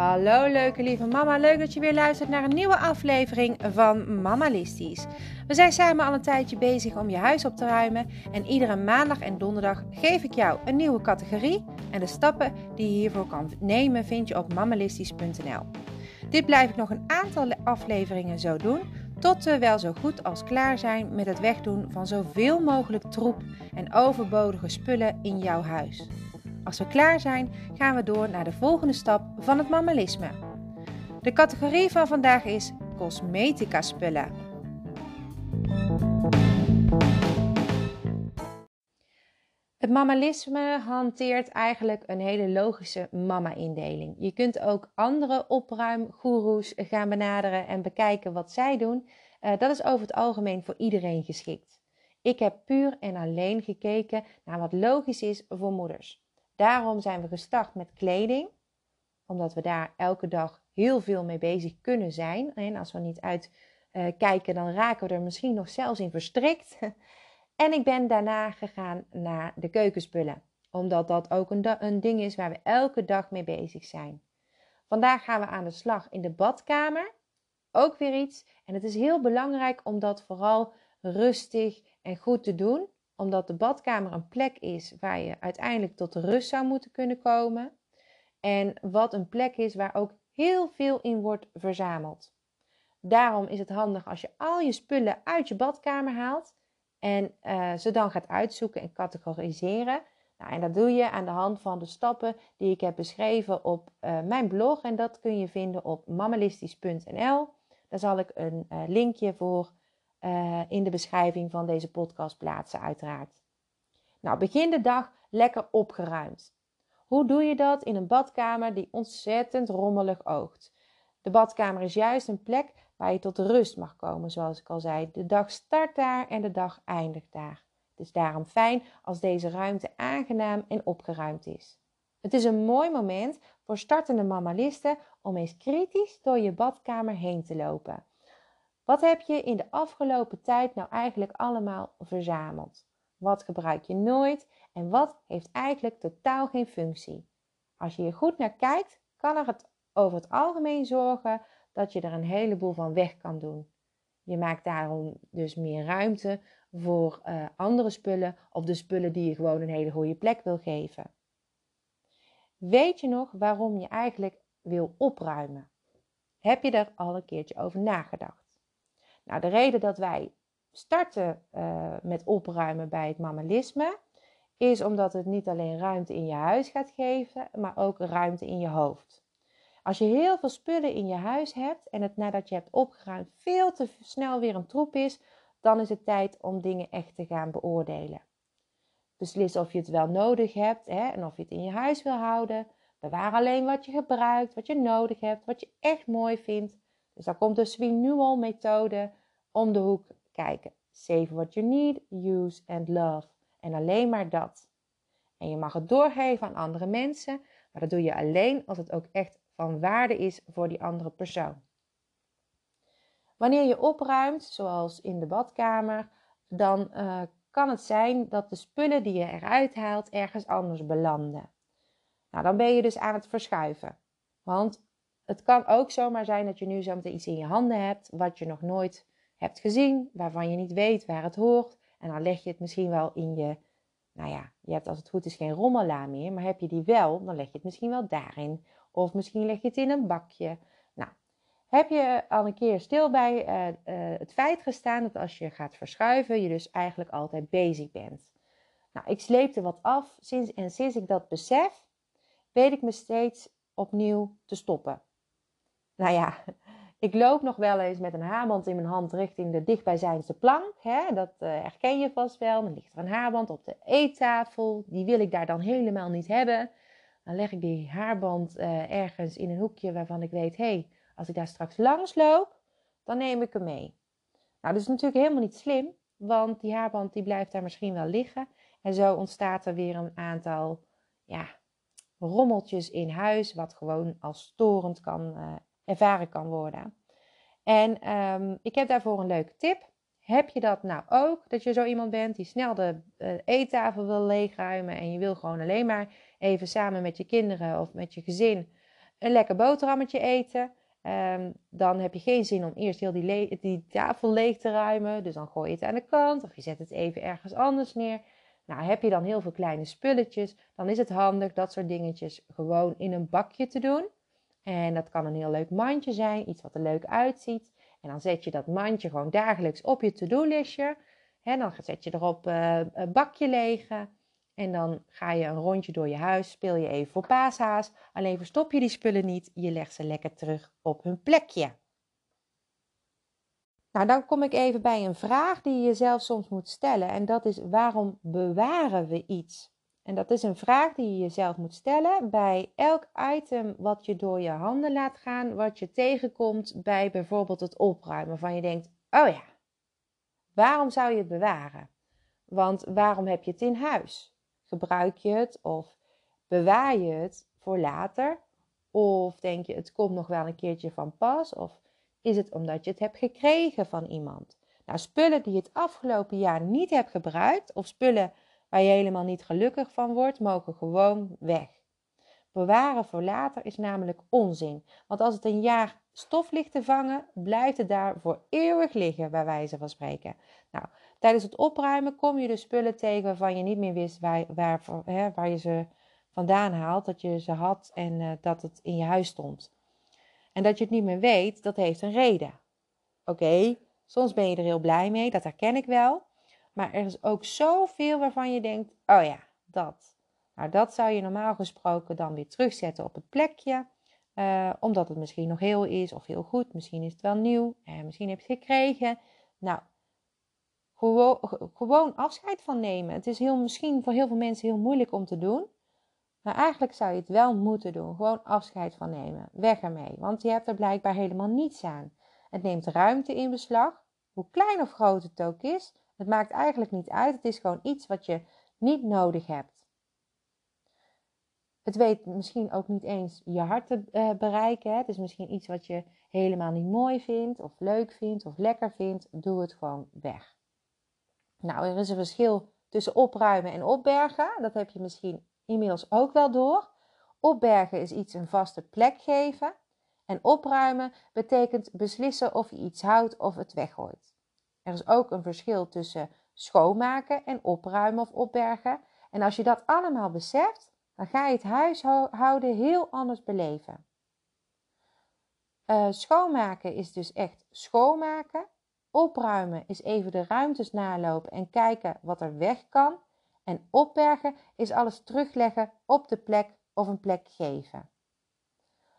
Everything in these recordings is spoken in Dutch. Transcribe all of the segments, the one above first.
Hallo leuke lieve mama, leuk dat je weer luistert naar een nieuwe aflevering van Mamalistisch. We zijn samen al een tijdje bezig om je huis op te ruimen en iedere maandag en donderdag geef ik jou een nieuwe categorie en de stappen die je hiervoor kan nemen vind je op mamalistisch.nl. Dit blijf ik nog een aantal afleveringen zo doen, tot we wel zo goed als klaar zijn met het wegdoen van zoveel mogelijk troep en overbodige spullen in jouw huis. Als we klaar zijn, gaan we door naar de volgende stap van het mammalisme. De categorie van vandaag is cosmetica spullen. Het mammalisme hanteert eigenlijk een hele logische mama-indeling. Je kunt ook andere opruimgoeroes gaan benaderen en bekijken wat zij doen. Uh, dat is over het algemeen voor iedereen geschikt. Ik heb puur en alleen gekeken naar wat logisch is voor moeders. Daarom zijn we gestart met kleding, omdat we daar elke dag heel veel mee bezig kunnen zijn. En als we niet uitkijken, dan raken we er misschien nog zelfs in verstrikt. En ik ben daarna gegaan naar de keukenspullen, omdat dat ook een, een ding is waar we elke dag mee bezig zijn. Vandaag gaan we aan de slag in de badkamer. Ook weer iets. En het is heel belangrijk om dat vooral rustig en goed te doen omdat de badkamer een plek is waar je uiteindelijk tot rust zou moeten kunnen komen. En wat een plek is waar ook heel veel in wordt verzameld. Daarom is het handig als je al je spullen uit je badkamer haalt en uh, ze dan gaat uitzoeken en categoriseren. Nou, en dat doe je aan de hand van de stappen die ik heb beschreven op uh, mijn blog. En dat kun je vinden op mammalistisch.nl. Daar zal ik een uh, linkje voor uh, in de beschrijving van deze podcast plaatsen, uiteraard. Nou, begin de dag lekker opgeruimd. Hoe doe je dat in een badkamer die ontzettend rommelig oogt? De badkamer is juist een plek waar je tot rust mag komen, zoals ik al zei. De dag start daar en de dag eindigt daar. Het is daarom fijn als deze ruimte aangenaam en opgeruimd is. Het is een mooi moment voor startende mammalisten om eens kritisch door je badkamer heen te lopen. Wat heb je in de afgelopen tijd nou eigenlijk allemaal verzameld? Wat gebruik je nooit en wat heeft eigenlijk totaal geen functie? Als je hier goed naar kijkt, kan er het over het algemeen zorgen dat je er een heleboel van weg kan doen. Je maakt daarom dus meer ruimte voor uh, andere spullen of de spullen die je gewoon een hele goede plek wil geven. Weet je nog waarom je eigenlijk wil opruimen? Heb je er al een keertje over nagedacht? Nou, de reden dat wij starten uh, met opruimen bij het mammalisme is omdat het niet alleen ruimte in je huis gaat geven, maar ook ruimte in je hoofd. Als je heel veel spullen in je huis hebt en het nadat je hebt opgeruimd veel te snel weer een troep is, dan is het tijd om dingen echt te gaan beoordelen. Beslis of je het wel nodig hebt hè, en of je het in je huis wil houden. Bewaar alleen wat je gebruikt, wat je nodig hebt, wat je echt mooi vindt. Dus daar komt de Swing Newell methode om de hoek kijken. Save what you need, use and love. En alleen maar dat. En je mag het doorgeven aan andere mensen, maar dat doe je alleen als het ook echt van waarde is voor die andere persoon. Wanneer je opruimt, zoals in de badkamer, dan uh, kan het zijn dat de spullen die je eruit haalt ergens anders belanden. Nou, dan ben je dus aan het verschuiven. Want het kan ook zomaar zijn dat je nu zometeen iets in je handen hebt wat je nog nooit hebt gezien, waarvan je niet weet waar het hoort. En dan leg je het misschien wel in je, nou ja, je hebt als het goed is geen rommela meer, maar heb je die wel, dan leg je het misschien wel daarin. Of misschien leg je het in een bakje. Nou, heb je al een keer stil bij uh, uh, het feit gestaan dat als je gaat verschuiven, je dus eigenlijk altijd bezig bent. Nou, ik sleepte wat af sinds, en sinds ik dat besef, weet ik me steeds opnieuw te stoppen. Nou ja, ik loop nog wel eens met een haarband in mijn hand richting de dichtbijzijnde plank. Hè? Dat uh, herken je vast wel. Dan ligt er een haarband op de eettafel. Die wil ik daar dan helemaal niet hebben. Dan leg ik die haarband uh, ergens in een hoekje waarvan ik weet... hé, hey, als ik daar straks langs loop, dan neem ik hem mee. Nou, dat is natuurlijk helemaal niet slim. Want die haarband die blijft daar misschien wel liggen. En zo ontstaat er weer een aantal ja, rommeltjes in huis... wat gewoon als storend kan uh, ervaren kan worden. En um, ik heb daarvoor een leuke tip. Heb je dat nou ook? Dat je zo iemand bent die snel de uh, eettafel wil leegruimen en je wil gewoon alleen maar even samen met je kinderen of met je gezin een lekker boterhammetje eten. Ehm, dan heb je geen zin om eerst heel die, die, tafel leeg te ruimen. Dus dan gooi je het aan de kant of je zet het even ergens anders neer. Nou, heb je dan heel veel kleine spulletjes, dan is het handig dat soort dingetjes gewoon in een bakje te doen. En dat kan een heel leuk mandje zijn, iets wat er leuk uitziet. En dan zet je dat mandje gewoon dagelijks op je to-do-listje. En dan zet je erop uh, een bakje legen. En dan ga je een rondje door je huis, speel je even voor paashaas. Alleen verstop je die spullen niet, je legt ze lekker terug op hun plekje. Nou, dan kom ik even bij een vraag die je jezelf soms moet stellen. En dat is: waarom bewaren we iets? En dat is een vraag die je jezelf moet stellen bij elk item wat je door je handen laat gaan, wat je tegenkomt bij bijvoorbeeld het opruimen. Van je denkt: oh ja, waarom zou je het bewaren? Want waarom heb je het in huis? Gebruik je het of bewaar je het voor later? Of denk je, het komt nog wel een keertje van pas? Of is het omdat je het hebt gekregen van iemand? Nou, spullen die je het afgelopen jaar niet hebt gebruikt, of spullen waar je helemaal niet gelukkig van wordt, mogen gewoon weg. Bewaren voor later is namelijk onzin. Want als het een jaar stof ligt te vangen, blijft het daar voor eeuwig liggen, bij wijze van spreken. Nou, tijdens het opruimen kom je de spullen tegen waarvan je niet meer wist waar, waar, hè, waar je ze vandaan haalt, dat je ze had en uh, dat het in je huis stond. En dat je het niet meer weet, dat heeft een reden. Oké, soms ben je er heel blij mee, dat herken ik wel. Maar er is ook zoveel waarvan je denkt: oh ja, dat. Nou, dat zou je normaal gesproken dan weer terugzetten op het plekje. Uh, omdat het misschien nog heel is of heel goed. Misschien is het wel nieuw. En misschien heb je het gekregen. Nou, gewoon, gewoon afscheid van nemen. Het is heel, misschien voor heel veel mensen heel moeilijk om te doen. Maar eigenlijk zou je het wel moeten doen. Gewoon afscheid van nemen. Weg ermee. Want je hebt er blijkbaar helemaal niets aan. Het neemt ruimte in beslag. Hoe klein of groot het ook is. Het maakt eigenlijk niet uit. Het is gewoon iets wat je niet nodig hebt. Het weet misschien ook niet eens je hart te uh, bereiken. Het is misschien iets wat je helemaal niet mooi vindt, of leuk vindt, of lekker vindt. Doe het gewoon weg. Nou, er is een verschil tussen opruimen en opbergen. Dat heb je misschien inmiddels ook wel door. Opbergen is iets een vaste plek geven. En opruimen betekent beslissen of je iets houdt of het weggooit. Er is ook een verschil tussen schoonmaken en opruimen of opbergen. En als je dat allemaal beseft, dan ga je het huishouden heel anders beleven. Uh, schoonmaken is dus echt schoonmaken. Opruimen is even de ruimtes nalopen en kijken wat er weg kan. En opbergen is alles terugleggen op de plek of een plek geven.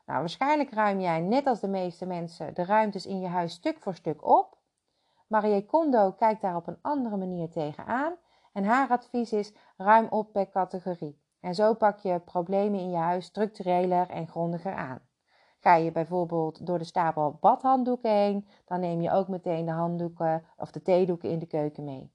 Nou, waarschijnlijk ruim jij net als de meeste mensen de ruimtes in je huis stuk voor stuk op. Marie Kondo kijkt daar op een andere manier tegenaan en haar advies is ruim op per categorie. En zo pak je problemen in je huis structureler en grondiger aan. Ga je bijvoorbeeld door de stapel badhanddoeken heen, dan neem je ook meteen de handdoeken of de theedoeken in de keuken mee.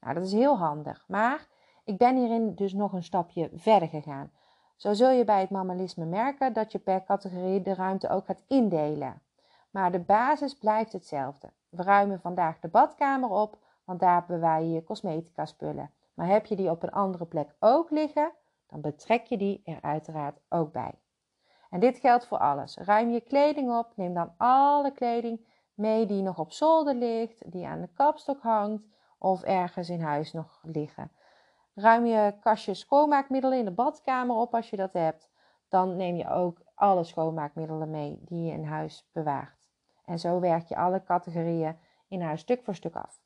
Nou, dat is heel handig. Maar ik ben hierin dus nog een stapje verder gegaan. Zo zul je bij het mammalisme merken dat je per categorie de ruimte ook gaat indelen. Maar de basis blijft hetzelfde. We ruimen vandaag de badkamer op, want daar bewaar je je cosmetica spullen. Maar heb je die op een andere plek ook liggen, dan betrek je die er uiteraard ook bij. En dit geldt voor alles. Ruim je kleding op, neem dan alle kleding mee die nog op zolder ligt, die aan de kapstok hangt of ergens in huis nog liggen. Ruim je kastje schoonmaakmiddelen in de badkamer op als je dat hebt. Dan neem je ook alle schoonmaakmiddelen mee die je in huis bewaart. En zo werk je alle categorieën in huis stuk voor stuk af.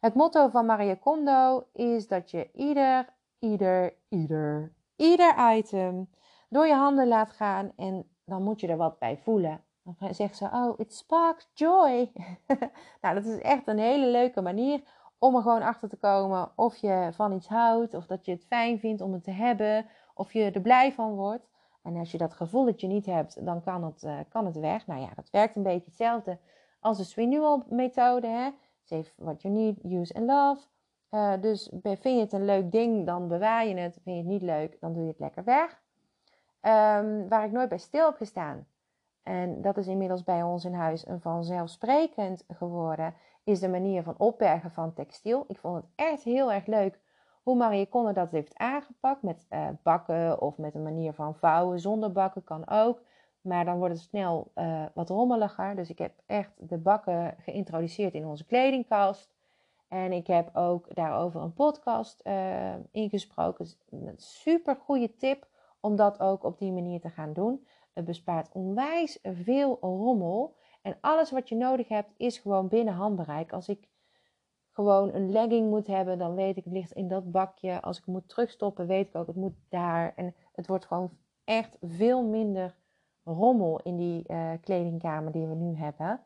Het motto van Maria Kondo is dat je ieder, ieder, ieder, ieder item door je handen laat gaan en dan moet je er wat bij voelen. Dan zegt ze, oh, it sparks joy. nou, dat is echt een hele leuke manier om er gewoon achter te komen of je van iets houdt, of dat je het fijn vindt om het te hebben, of je er blij van wordt. En als je dat gevoel dat je niet hebt, dan kan het, uh, kan het weg. Nou ja, dat werkt een beetje hetzelfde als de renewal methode. Hè? Save what you need, use and love. Uh, dus vind je het een leuk ding, dan bewaar je het. Vind je het niet leuk, dan doe je het lekker weg. Um, waar ik nooit bij stil heb gestaan. En dat is inmiddels bij ons in huis een vanzelfsprekend geworden. Is de manier van opbergen van textiel. Ik vond het echt heel erg leuk hoe Marie Konde dat heeft aangepakt met uh, bakken of met een manier van vouwen zonder bakken kan ook. Maar dan wordt het snel uh, wat rommeliger. Dus ik heb echt de bakken geïntroduceerd in onze kledingkast. En ik heb ook daarover een podcast uh, ingesproken. Een super goede tip om dat ook op die manier te gaan doen. Het bespaart onwijs veel rommel. En alles wat je nodig hebt is gewoon binnen handbereik. Als ik gewoon een legging moet hebben, dan weet ik het ligt in dat bakje. Als ik moet terugstoppen, weet ik ook het moet daar. En het wordt gewoon echt veel minder rommel in die uh, kledingkamer die we nu hebben.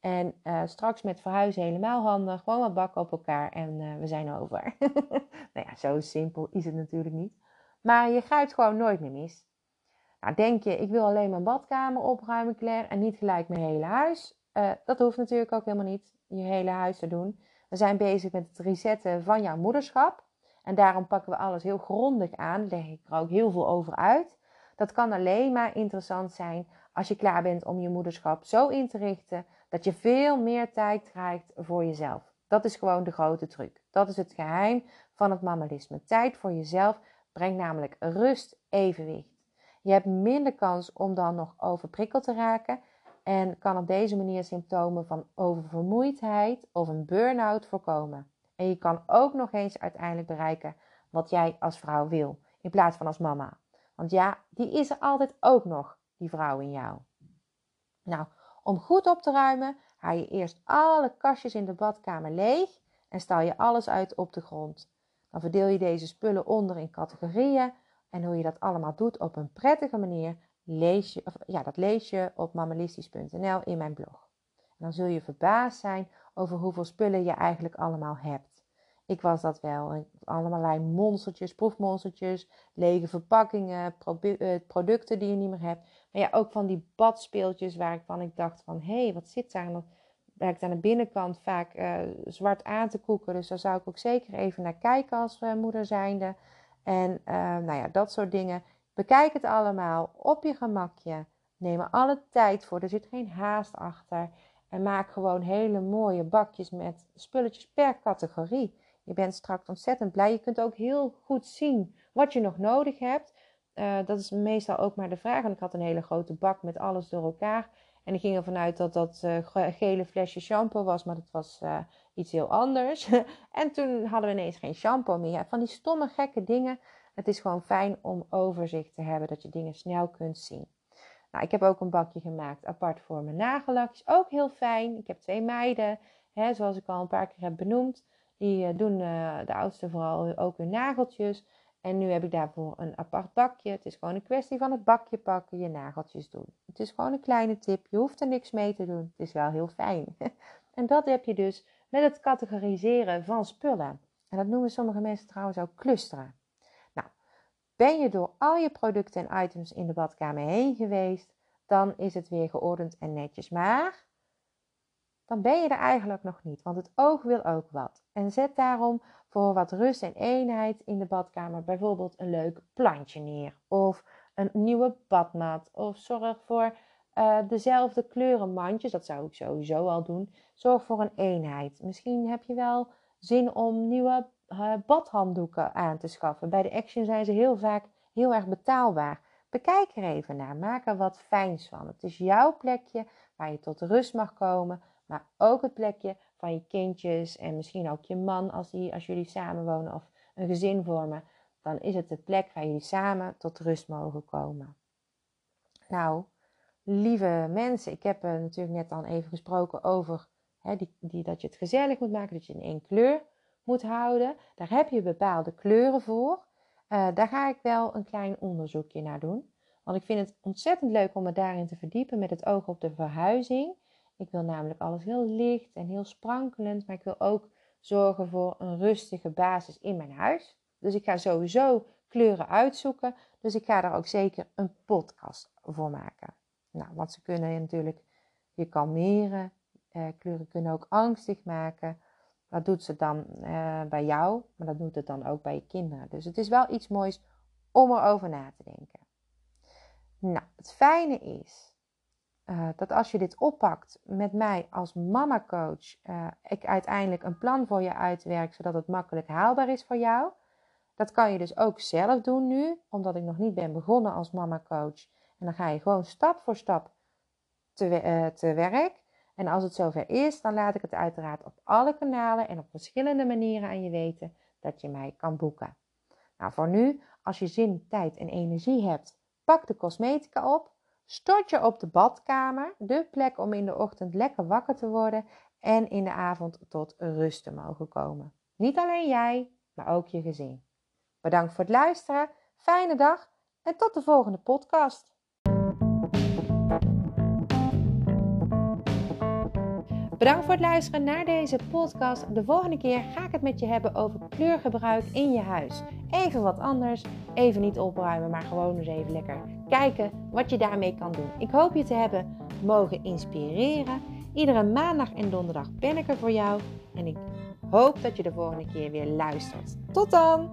En uh, straks met verhuizen helemaal handig. Gewoon wat bakken op elkaar en uh, we zijn over. nou ja, zo simpel is het natuurlijk niet. Maar je grijpt gewoon nooit meer mis. Nou, denk je, ik wil alleen mijn badkamer opruimen, Claire, en niet gelijk mijn hele huis. Dat hoeft natuurlijk ook helemaal niet, je hele huis te doen. We zijn bezig met het resetten van jouw moederschap. En daarom pakken we alles heel grondig aan. Leg ik er ook heel veel over uit. Dat kan alleen maar interessant zijn als je klaar bent om je moederschap zo in te richten dat je veel meer tijd krijgt voor jezelf. Dat is gewoon de grote truc. Dat is het geheim van het mammalisme. Tijd voor jezelf brengt namelijk rust, evenwicht. Je hebt minder kans om dan nog overprikkeld te raken en kan op deze manier symptomen van oververmoeidheid of een burn-out voorkomen. En je kan ook nog eens uiteindelijk bereiken wat jij als vrouw wil, in plaats van als mama. Want ja, die is er altijd ook nog, die vrouw in jou. Nou, om goed op te ruimen, haal je eerst alle kastjes in de badkamer leeg en stal je alles uit op de grond. Dan verdeel je deze spullen onder in categorieën en hoe je dat allemaal doet op een prettige manier, lees je, of, ja, dat lees je op mammalistisch.nl in mijn blog. En dan zul je verbaasd zijn over hoeveel spullen je eigenlijk allemaal hebt. Ik was dat wel. Allerlei monstertjes, proefmonstertjes, lege verpakkingen, eh, producten die je niet meer hebt. Maar ja, ook van die badspeeltjes waarvan ik dacht van... hé, hey, wat zit daar? En werkt aan de binnenkant vaak uh, zwart aan te koeken. Dus daar zou ik ook zeker even naar kijken als uh, moeder zijnde. En nou ja, dat soort dingen. Bekijk het allemaal op je gemakje. Neem er alle tijd voor. Er zit geen haast achter. En maak gewoon hele mooie bakjes met spulletjes per categorie. Je bent straks ontzettend blij. Je kunt ook heel goed zien wat je nog nodig hebt. Uh, dat is meestal ook maar de vraag. En ik had een hele grote bak met alles door elkaar. En ik ging ervan uit dat dat uh, gele flesje shampoo was, maar dat was uh, iets heel anders. en toen hadden we ineens geen shampoo meer. Van die stomme gekke dingen. Het is gewoon fijn om overzicht te hebben, dat je dingen snel kunt zien. Nou, ik heb ook een bakje gemaakt apart voor mijn nagellakjes. Ook heel fijn. Ik heb twee meiden, hè, zoals ik al een paar keer heb benoemd. Die uh, doen de oudste vooral ook hun nageltjes. En nu heb ik daarvoor een apart bakje. Het is gewoon een kwestie van het bakje pakken, je nageltjes doen. Het is gewoon een kleine tip. Je hoeft er niks mee te doen. Het is wel heel fijn. en dat heb je dus met het categoriseren van spullen. En dat noemen sommige mensen trouwens ook clusteren. Ben je door al je producten en items in de badkamer heen geweest, dan is het weer geordend en netjes. Maar dan ben je er eigenlijk nog niet, want het oog wil ook wat. En zet daarom voor wat rust en eenheid in de badkamer bijvoorbeeld een leuk plantje neer of een nieuwe badmat of zorg voor uh, dezelfde kleurenmandjes, dat zou ik sowieso al doen. Zorg voor een eenheid. Misschien heb je wel zin om nieuwe badhanddoeken aan te schaffen. Bij de Action zijn ze heel vaak heel erg betaalbaar. Bekijk er even naar, maak er wat fijns van. Het is jouw plekje waar je tot rust mag komen, maar ook het plekje van je kindjes en misschien ook je man als, die, als jullie samenwonen of een gezin vormen. Dan is het de plek waar jullie samen tot rust mogen komen. Nou, lieve mensen, ik heb uh, natuurlijk net dan even gesproken over hè, die, die, dat je het gezellig moet maken, dat je in één kleur moet houden. Daar heb je bepaalde kleuren voor. Uh, daar ga ik wel een klein onderzoekje naar doen. Want ik vind het ontzettend leuk om me daarin te verdiepen met het oog op de verhuizing. Ik wil namelijk alles heel licht en heel sprankelend, maar ik wil ook zorgen voor een rustige basis in mijn huis. Dus ik ga sowieso kleuren uitzoeken. Dus ik ga daar ook zeker een podcast voor maken. Nou, want ze kunnen natuurlijk je kalmeren. Eh, kleuren kunnen ook angstig maken. Dat doet ze dan eh, bij jou, maar dat doet het dan ook bij je kinderen. Dus het is wel iets moois om erover na te denken. Nou, het fijne is uh, dat als je dit oppakt met mij als mama coach, uh, ik uiteindelijk een plan voor je uitwerk zodat het makkelijk haalbaar is voor jou. Dat kan je dus ook zelf doen nu, omdat ik nog niet ben begonnen als mama coach. En dan ga je gewoon stap voor stap te, te werk. En als het zover is, dan laat ik het uiteraard op alle kanalen en op verschillende manieren aan je weten dat je mij kan boeken. Nou, voor nu, als je zin, tijd en energie hebt, pak de cosmetica op. Stort je op de badkamer, de plek om in de ochtend lekker wakker te worden en in de avond tot rust te mogen komen. Niet alleen jij, maar ook je gezin. Bedankt voor het luisteren, fijne dag en tot de volgende podcast. Bedankt voor het luisteren naar deze podcast. De volgende keer ga ik het met je hebben over kleurgebruik in je huis. Even wat anders, even niet opruimen, maar gewoon eens even lekker kijken wat je daarmee kan doen. Ik hoop je te hebben mogen inspireren. Iedere maandag en donderdag ben ik er voor jou en ik hoop dat je de volgende keer weer luistert. Tot dan!